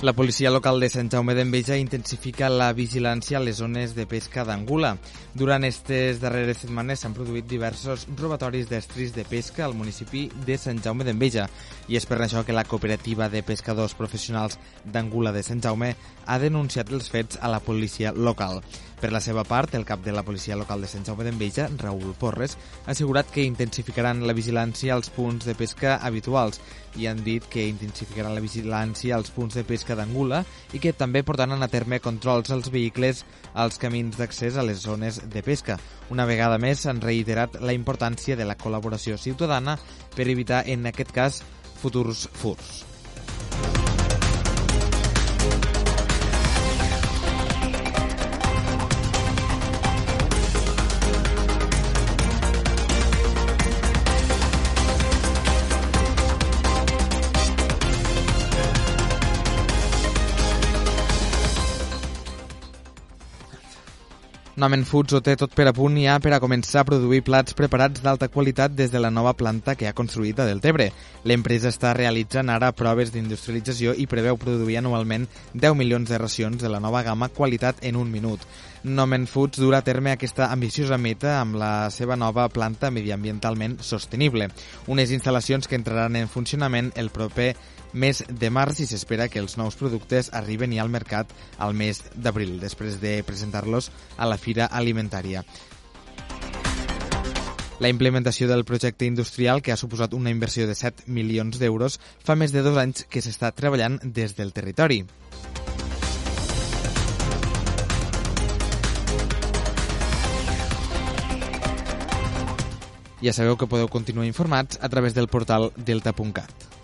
La policia local de Sant Jaume d'Enveja intensifica la vigilància a les zones de pesca d'Angula. Durant aquestes darreres setmanes s'han produït diversos robatoris d'estris de pesca al municipi de Sant Jaume d'Enveja i és per això que la cooperativa de pescadors professionals d'Angula de Sant Jaume ha denunciat els fets a la policia local. Per la seva part, el cap de la policia local de Sant Jaume d'Enveja, Raül Porres, ha assegurat que intensificaran la vigilància als punts de pesca habituals i han dit que intensificaran la vigilància als punts de pesca d'Angula i que també portaran a terme controls als vehicles als camins d'accés a les zones de pesca. Una vegada més han reiterat la importància de la col·laboració ciutadana per evitar, en aquest cas, futurs furs. Nomen Foods ho té tot per a punt ja per a començar a produir plats preparats d'alta qualitat des de la nova planta que ha construït a Deltebre. L'empresa està realitzant ara proves d'industrialització i preveu produir anualment 10 milions de racions de la nova gamma qualitat en un minut. Nomen Foods durà a terme aquesta ambiciosa meta amb la seva nova planta mediambientalment sostenible. Unes instal·lacions que entraran en funcionament el proper mes de març i s'espera que els nous productes arriben ja al mercat al mes d'abril, després de presentar-los a la Fira Alimentària. La implementació del projecte industrial, que ha suposat una inversió de 7 milions d'euros, fa més de dos anys que s'està treballant des del territori. Ja sabeu que podeu continuar informats a través del portal delta.cat.